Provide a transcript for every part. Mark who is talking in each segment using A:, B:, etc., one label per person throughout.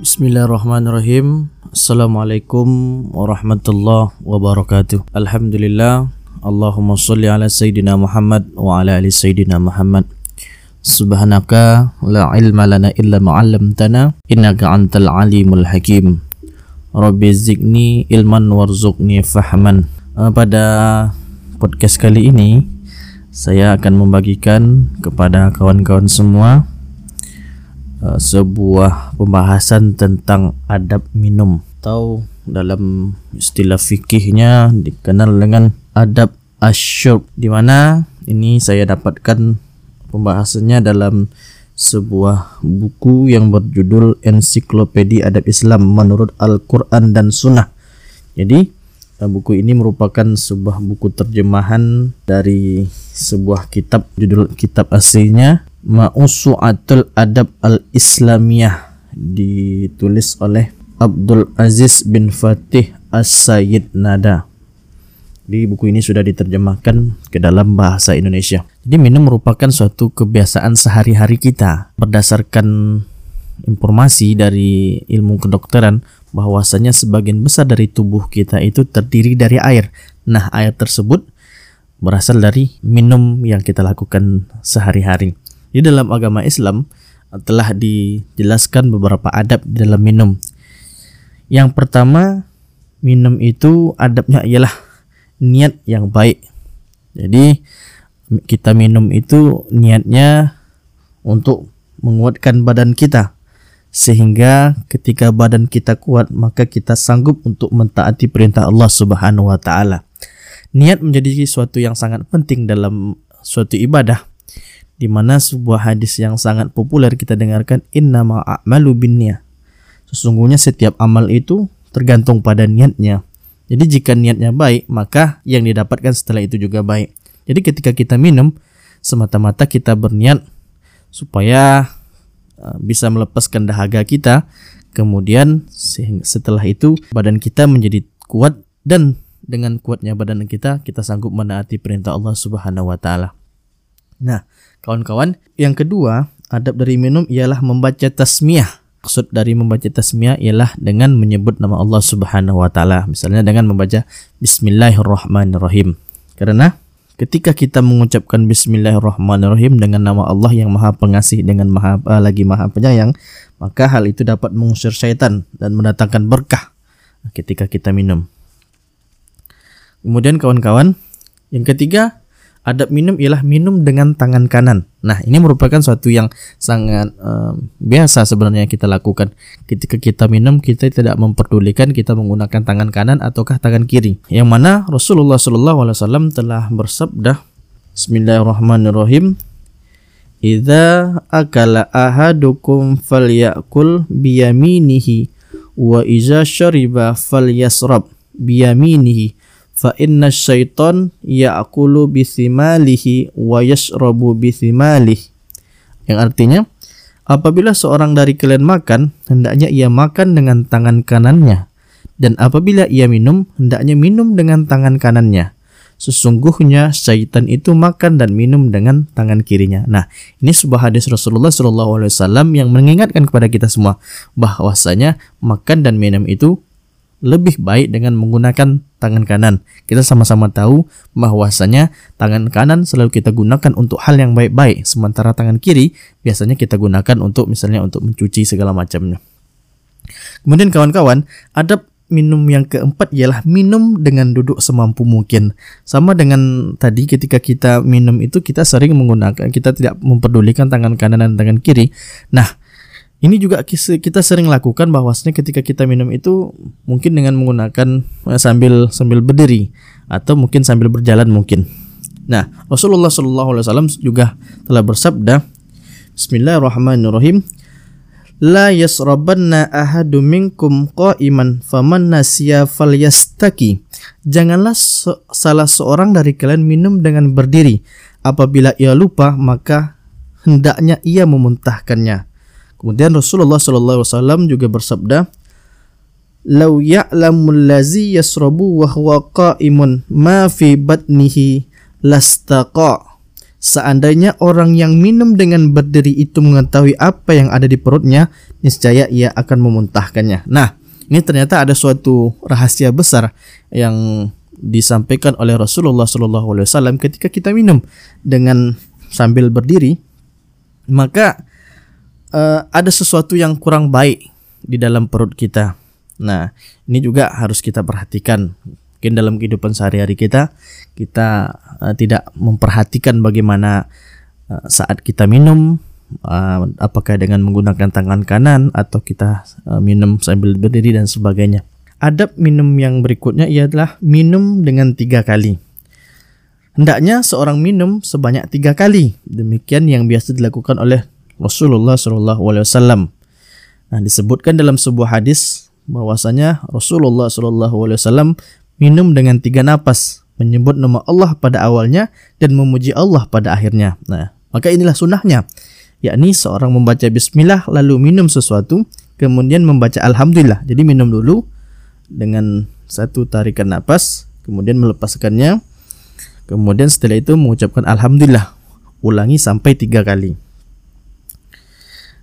A: Bismillahirrahmanirrahim. Assalamualaikum warahmatullahi wabarakatuh. Alhamdulillah. Allahumma salli ala Sayyidina Muhammad wa ala ali Sayyidina Muhammad. Subhanaka la ilma lana illa ma'allamtana Innaka antal alimul hakim. Rabbi zikni ilman warzuqni fahman. Uh, Pada podcast kali ini Saya akan membagikan kepada kawan-kawan semua Uh, sebuah pembahasan tentang adab minum atau dalam istilah fikihnya dikenal dengan adab asyurb di mana ini saya dapatkan pembahasannya dalam sebuah buku yang berjudul Ensiklopedia Adab Islam menurut Al-Quran dan Sunnah. Jadi uh, buku ini merupakan sebuah buku terjemahan dari sebuah kitab judul kitab aslinya Ma'usu'atul Adab Al-Islamiyah ditulis oleh Abdul Aziz bin Fatih As-Sayyid Nada. Di buku ini sudah diterjemahkan ke dalam bahasa Indonesia. Jadi minum merupakan suatu kebiasaan sehari-hari kita berdasarkan informasi dari ilmu kedokteran bahwasanya sebagian besar dari tubuh kita itu terdiri dari air. Nah, air tersebut berasal dari minum yang kita lakukan sehari-hari. Di dalam agama Islam telah dijelaskan beberapa adab dalam minum. Yang pertama, minum itu adabnya ialah niat yang baik. Jadi kita minum itu niatnya untuk menguatkan badan kita sehingga ketika badan kita kuat maka kita sanggup untuk mentaati perintah Allah Subhanahu wa taala. Niat menjadi sesuatu yang sangat penting dalam suatu ibadah di mana sebuah hadis yang sangat populer kita dengarkan innama a'malu binniyah. Sesungguhnya setiap amal itu tergantung pada niatnya. Jadi jika niatnya baik, maka yang didapatkan setelah itu juga baik. Jadi ketika kita minum, semata-mata kita berniat supaya bisa melepaskan dahaga kita. Kemudian setelah itu badan kita menjadi kuat dan dengan kuatnya badan kita kita sanggup menaati perintah Allah Subhanahu wa taala. Nah, kawan-kawan, yang kedua, adab dari minum ialah membaca tasmiyah. Maksud dari membaca tasmiyah ialah dengan menyebut nama Allah Subhanahu wa taala. Misalnya dengan membaca bismillahirrahmanirrahim. Karena ketika kita mengucapkan bismillahirrahmanirrahim dengan nama Allah yang Maha Pengasih dengan Maha uh, lagi Maha Penyayang, maka hal itu dapat mengusir syaitan dan mendatangkan berkah ketika kita minum. Kemudian kawan-kawan, yang ketiga adab minum ialah minum dengan tangan kanan. Nah, ini merupakan suatu yang sangat uh, biasa sebenarnya kita lakukan. Ketika kita minum, kita tidak memperdulikan kita menggunakan tangan kanan ataukah tangan kiri. Yang mana Rasulullah SAW telah bersabda, Bismillahirrahmanirrahim. Idza akala ahadukum falyakul biyaminihi wa iza syariba falyasrab biyaminihi fa inna syaiton ya'kulu bisimalihi wa yashrabu bisimalihi. Yang artinya apabila seorang dari kalian makan hendaknya ia makan dengan tangan kanannya. Dan apabila ia minum hendaknya minum dengan tangan kanannya. Sesungguhnya syaitan itu makan dan minum dengan tangan kirinya. Nah, ini sebuah hadis Rasulullah SAW yang mengingatkan kepada kita semua bahwasanya makan dan minum itu lebih baik dengan menggunakan tangan kanan. Kita sama-sama tahu bahwasanya tangan kanan selalu kita gunakan untuk hal yang baik-baik, sementara tangan kiri biasanya kita gunakan untuk misalnya untuk mencuci segala macamnya. Kemudian kawan-kawan, adab minum yang keempat ialah minum dengan duduk semampu mungkin. Sama dengan tadi ketika kita minum itu kita sering menggunakan kita tidak memperdulikan tangan kanan dan tangan kiri. Nah, ini juga kita sering lakukan bahwasanya ketika kita minum itu mungkin dengan menggunakan eh, sambil sambil berdiri atau mungkin sambil berjalan mungkin. Nah, Rasulullah Shallallahu alaihi wasallam juga telah bersabda Bismillahirrahmanirrahim. La yasrabanna ahadu minkum qa'iman faman nasiya falyastaki. Janganlah se salah seorang dari kalian minum dengan berdiri. Apabila ia lupa maka hendaknya ia memuntahkannya Kemudian Rasulullah Shallallahu Alaihi Wasallam juga bersabda, "Lau ya'lamul lazi yasrabu wa huwa qa'imun ma fi batnihi lastaqa." Seandainya orang yang minum dengan berdiri itu mengetahui apa yang ada di perutnya, niscaya ia akan memuntahkannya. Nah, ini ternyata ada suatu rahasia besar yang disampaikan oleh Rasulullah SAW ketika kita minum dengan sambil berdiri, maka uh, ada sesuatu yang kurang baik di dalam perut kita. Nah, ini juga harus kita perhatikan. Mungkin dalam kehidupan sehari-hari kita kita uh, tidak memperhatikan bagaimana uh, saat kita minum uh, apakah dengan menggunakan tangan kanan atau kita uh, minum sambil berdiri dan sebagainya. Adab minum yang berikutnya ialah minum dengan tiga kali. Hendaknya seorang minum sebanyak tiga kali. Demikian yang biasa dilakukan oleh Rasulullah SAW nah disebutkan dalam sebuah hadis bahwasanya Rasulullah SAW minum dengan tiga napas, menyebut nama Allah pada awalnya dan memuji Allah pada akhirnya. Nah, maka inilah sunnahnya, yakni seorang membaca bismillah lalu minum sesuatu, kemudian membaca alhamdulillah. Jadi minum dulu dengan satu tarikan napas, kemudian melepaskannya, kemudian setelah itu mengucapkan alhamdulillah. Ulangi sampai tiga kali.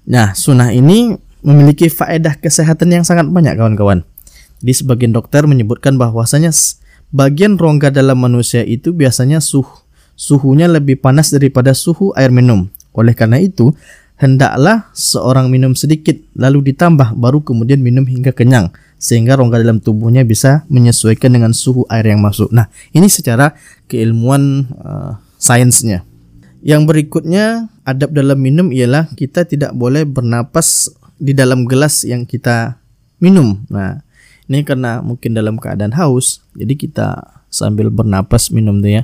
A: Nah, sunnah ini memiliki faedah kesehatan yang sangat banyak kawan-kawan. Di sebagian dokter menyebutkan bahwasanya bagian rongga dalam manusia itu biasanya suhu suhunya lebih panas daripada suhu air minum. Oleh karena itu, hendaklah seorang minum sedikit lalu ditambah baru kemudian minum hingga kenyang sehingga rongga dalam tubuhnya bisa menyesuaikan dengan suhu air yang masuk. Nah, ini secara keilmuan uh, sainsnya. Yang berikutnya, adab dalam minum ialah kita tidak boleh bernapas di dalam gelas yang kita minum. Nah, ini karena mungkin dalam keadaan haus, jadi kita sambil bernapas minum tuh ya.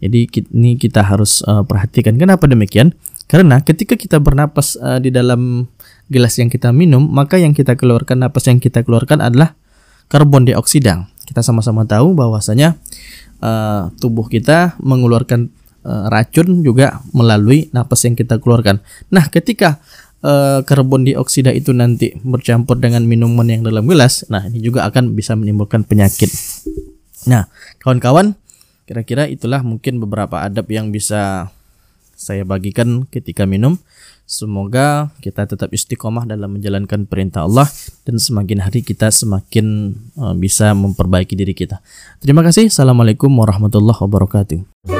A: Jadi ini kita harus uh, perhatikan. Kenapa demikian? Karena ketika kita bernapas uh, di dalam gelas yang kita minum, maka yang kita keluarkan napas yang kita keluarkan adalah karbon dioksida. Kita sama-sama tahu bahwasanya uh, tubuh kita mengeluarkan uh, racun juga melalui napas yang kita keluarkan. Nah, ketika uh, karbon dioksida itu nanti bercampur dengan minuman yang dalam gelas, nah ini juga akan bisa menimbulkan penyakit. Nah, kawan-kawan, kira-kira itulah mungkin beberapa adab yang bisa saya bagikan ketika minum. Semoga kita tetap istiqomah dalam menjalankan perintah Allah dan semakin hari kita semakin uh, bisa memperbaiki diri kita. Terima kasih. Assalamualaikum warahmatullahi wabarakatuh.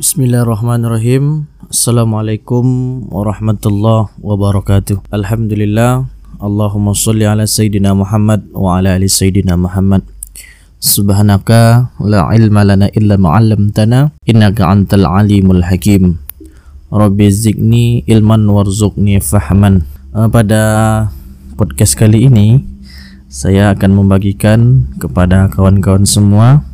A: Bismillahirrahmanirrahim. Assalamualaikum warahmatullahi wabarakatuh. Alhamdulillah. Allahumma salli ala Sayyidina Muhammad wa ala ali Sayyidina Muhammad. Subhanaka la ilma lana illa ma'allamtana Innaka antal alimul hakim. Rabbi zikni ilman warzuqni fahman. Uh, Pada podcast kali ini Saya akan membagikan kepada kawan-kawan semua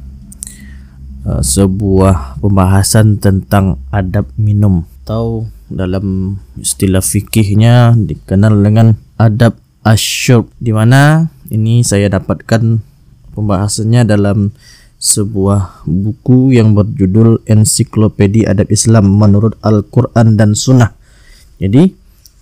A: Uh, sebuah pembahasan tentang adab minum atau dalam istilah fikihnya dikenal dengan adab asyurb di mana ini saya dapatkan pembahasannya dalam sebuah buku yang berjudul Ensiklopedia Adab Islam menurut Al-Quran dan Sunnah. Jadi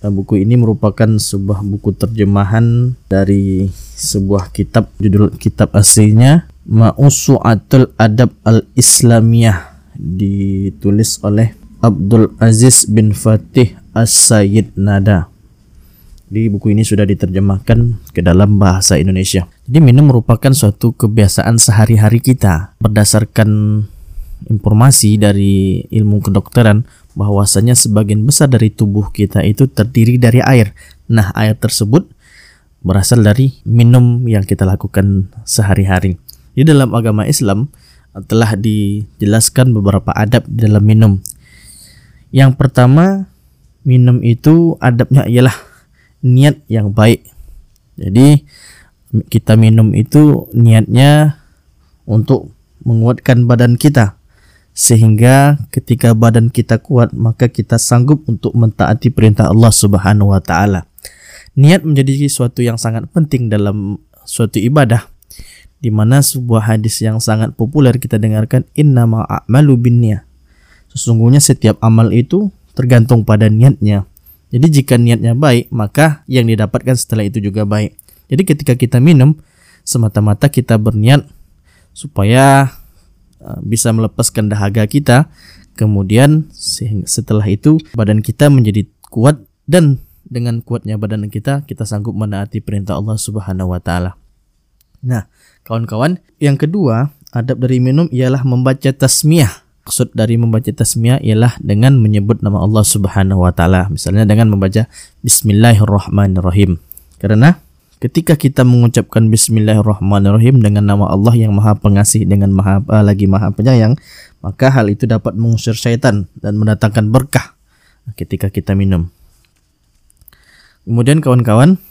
A: uh, buku ini merupakan sebuah buku terjemahan dari sebuah kitab judul kitab aslinya Ma'usu'atul Adab Al-Islamiyah ditulis oleh Abdul Aziz bin Fatih As-Sayyid Nada. Di buku ini sudah diterjemahkan ke dalam bahasa Indonesia. Jadi minum merupakan suatu kebiasaan sehari-hari kita berdasarkan informasi dari ilmu kedokteran bahwasanya sebagian besar dari tubuh kita itu terdiri dari air. Nah, air tersebut berasal dari minum yang kita lakukan sehari-hari. Di dalam agama Islam telah dijelaskan beberapa adab dalam minum. Yang pertama, minum itu adabnya ialah niat yang baik. Jadi kita minum itu niatnya untuk menguatkan badan kita sehingga ketika badan kita kuat maka kita sanggup untuk mentaati perintah Allah Subhanahu wa taala. Niat menjadi sesuatu yang sangat penting dalam suatu ibadah di mana sebuah hadis yang sangat populer kita dengarkan innama a'malu binniyah. Sesungguhnya setiap amal itu tergantung pada niatnya. Jadi jika niatnya baik, maka yang didapatkan setelah itu juga baik. Jadi ketika kita minum, semata-mata kita berniat supaya uh, bisa melepaskan dahaga kita. Kemudian setelah itu badan kita menjadi kuat dan dengan kuatnya badan kita kita sanggup menaati perintah Allah Subhanahu wa taala. Nah, kawan-kawan, yang kedua, adab dari minum ialah membaca tasmiyah. Maksud dari membaca tasmiyah ialah dengan menyebut nama Allah Subhanahu wa taala. Misalnya dengan membaca bismillahirrahmanirrahim. Karena ketika kita mengucapkan bismillahirrahmanirrahim dengan nama Allah yang Maha Pengasih dengan Maha uh, lagi Maha Penyayang, maka hal itu dapat mengusir syaitan dan mendatangkan berkah ketika kita minum. Kemudian kawan-kawan,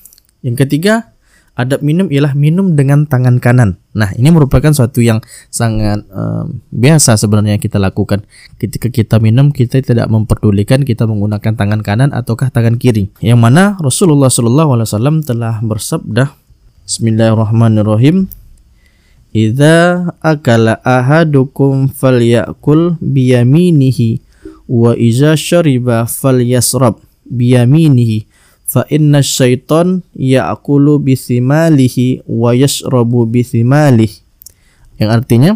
A: yang ketiga adab minum ialah minum dengan tangan kanan. Nah, ini merupakan suatu yang sangat uh, biasa sebenarnya kita lakukan. Ketika kita minum, kita tidak memperdulikan kita menggunakan tangan kanan ataukah tangan kiri. Yang mana Rasulullah SAW telah bersabda, Bismillahirrahmanirrahim. Idza akala ahadukum falyakul biyaminihi wa iza syariba falyasrab biyaminihi fa inna syaiton ya'kulu bisimalihi wa yashrabu bisimalihi. Yang artinya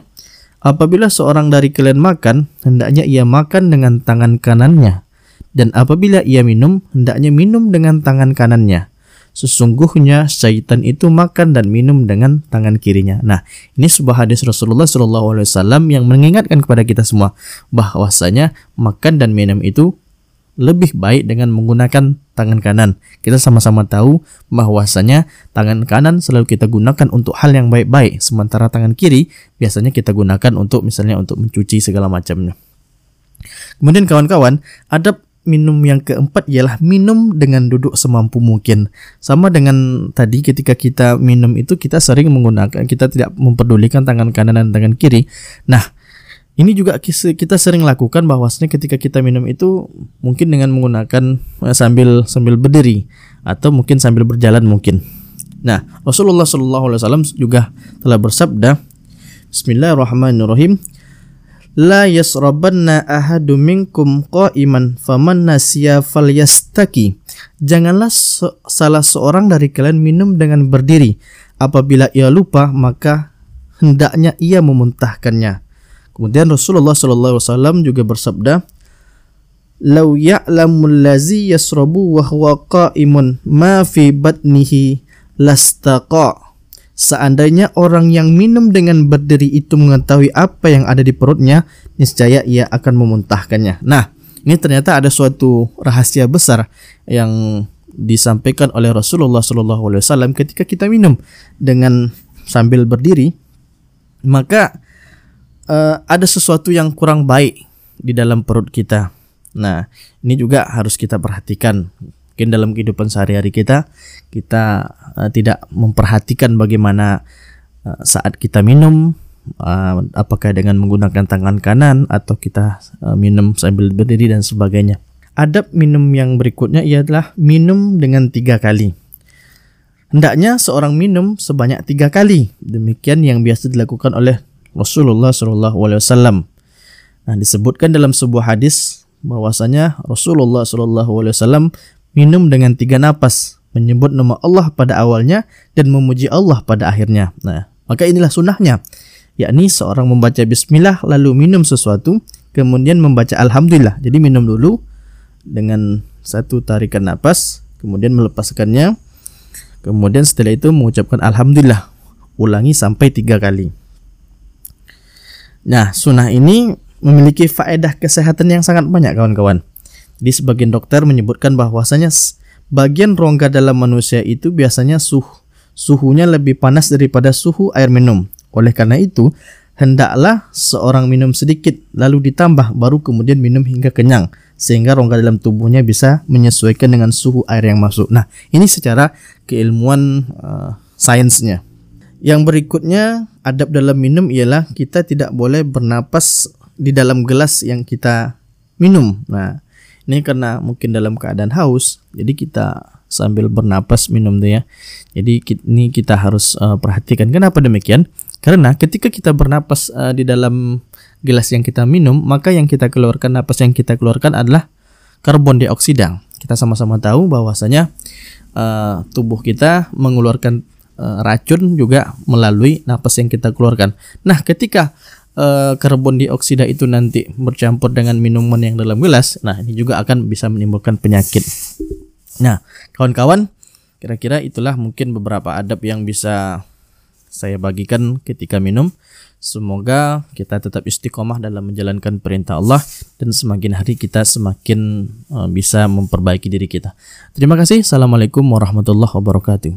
A: apabila seorang dari kalian makan hendaknya ia makan dengan tangan kanannya. Dan apabila ia minum hendaknya minum dengan tangan kanannya. Sesungguhnya syaitan itu makan dan minum dengan tangan kirinya. Nah, ini sebuah hadis Rasulullah SAW yang mengingatkan kepada kita semua bahwasanya makan dan minum itu lebih baik dengan menggunakan tangan kanan. Kita sama-sama tahu bahwasanya tangan kanan selalu kita gunakan untuk hal yang baik-baik, sementara tangan kiri biasanya kita gunakan untuk misalnya untuk mencuci segala macamnya. Kemudian kawan-kawan, adab minum yang keempat ialah minum dengan duduk semampu mungkin. Sama dengan tadi ketika kita minum itu kita sering menggunakan kita tidak memperdulikan tangan kanan dan tangan kiri. Nah, ini juga kita sering lakukan bahwasanya ketika kita minum itu mungkin dengan menggunakan eh, sambil sambil berdiri atau mungkin sambil berjalan mungkin. Nah, Rasulullah Shallallahu Alaihi Wasallam juga telah bersabda, Bismillahirrahmanirrahim. La yasrabanna ahadu minkum qa'iman faman nasiya falyastaki. Janganlah se salah seorang dari kalian minum dengan berdiri. Apabila ia lupa, maka hendaknya ia memuntahkannya. Kemudian Rasulullah sallallahu alaihi wasallam juga bersabda, "Lau ya'lamul ladzi yasrabu wa huwa qa'imun ma fi batnihi lastaqa." Seandainya orang yang minum dengan berdiri itu mengetahui apa yang ada di perutnya, niscaya ia akan memuntahkannya. Nah, ini ternyata ada suatu rahasia besar yang disampaikan oleh Rasulullah Shallallahu Alaihi Wasallam ketika kita minum dengan sambil berdiri, maka uh, ada sesuatu yang kurang baik di dalam perut kita. Nah, ini juga harus kita perhatikan. Mungkin dalam kehidupan sehari-hari kita, kita uh, tidak memperhatikan bagaimana uh, saat kita minum, uh, apakah dengan menggunakan tangan kanan atau kita uh, minum sambil berdiri dan sebagainya. Adab minum yang berikutnya ialah minum dengan tiga kali. Hendaknya seorang minum sebanyak tiga kali. Demikian yang biasa dilakukan oleh Rasulullah Shallallahu. Nah, disebutkan dalam sebuah hadis bahwasanya Rasulullah Shallallahu minum dengan tiga napas, menyebut nama Allah pada awalnya dan memuji Allah pada akhirnya. Nah, maka inilah sunnahnya, yakni seorang membaca Bismillah lalu minum sesuatu, kemudian membaca Alhamdulillah. Jadi minum dulu dengan satu tarikan napas, kemudian melepaskannya, kemudian setelah itu mengucapkan Alhamdulillah. Ulangi sampai tiga kali. Nah, sunnah ini memiliki faedah kesehatan yang sangat banyak kawan-kawan. Di sebagian dokter menyebutkan bahwasanya bagian rongga dalam manusia itu biasanya suhu suhunya lebih panas daripada suhu air minum. Oleh karena itu, hendaklah seorang minum sedikit lalu ditambah baru kemudian minum hingga kenyang sehingga rongga dalam tubuhnya bisa menyesuaikan dengan suhu air yang masuk. Nah, ini secara keilmuan uh, sainsnya. Yang berikutnya adab dalam minum ialah kita tidak boleh bernapas di dalam gelas yang kita minum. Nah, ini karena mungkin dalam keadaan haus, jadi kita sambil bernapas minum tuh ya. Jadi ini kita harus uh, perhatikan. Kenapa demikian? Karena ketika kita bernapas uh, di dalam gelas yang kita minum, maka yang kita keluarkan napas yang kita keluarkan adalah karbon dioksida. Kita sama-sama tahu bahwasanya uh, tubuh kita mengeluarkan racun juga melalui napas yang kita keluarkan. Nah, ketika uh, karbon dioksida itu nanti bercampur dengan minuman yang dalam gelas, nah ini juga akan bisa menimbulkan penyakit. Nah, kawan-kawan, kira-kira itulah mungkin beberapa adab yang bisa saya bagikan ketika minum. Semoga kita tetap istiqomah dalam menjalankan perintah Allah dan semakin hari kita semakin uh, bisa memperbaiki diri kita. Terima kasih. Assalamualaikum warahmatullahi wabarakatuh.